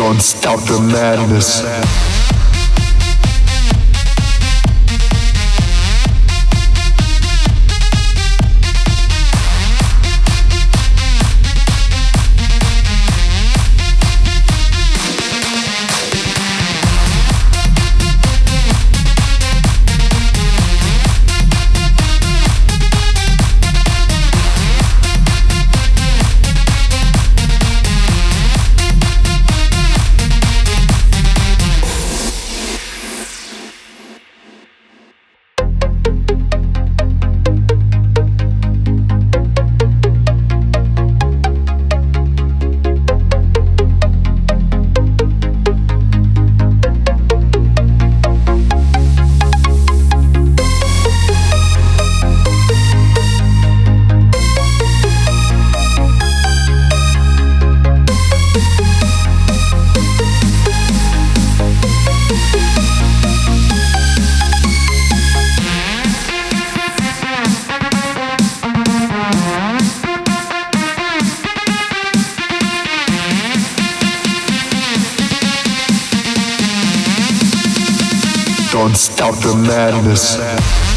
Don't stop the madness. Don't stop the madness.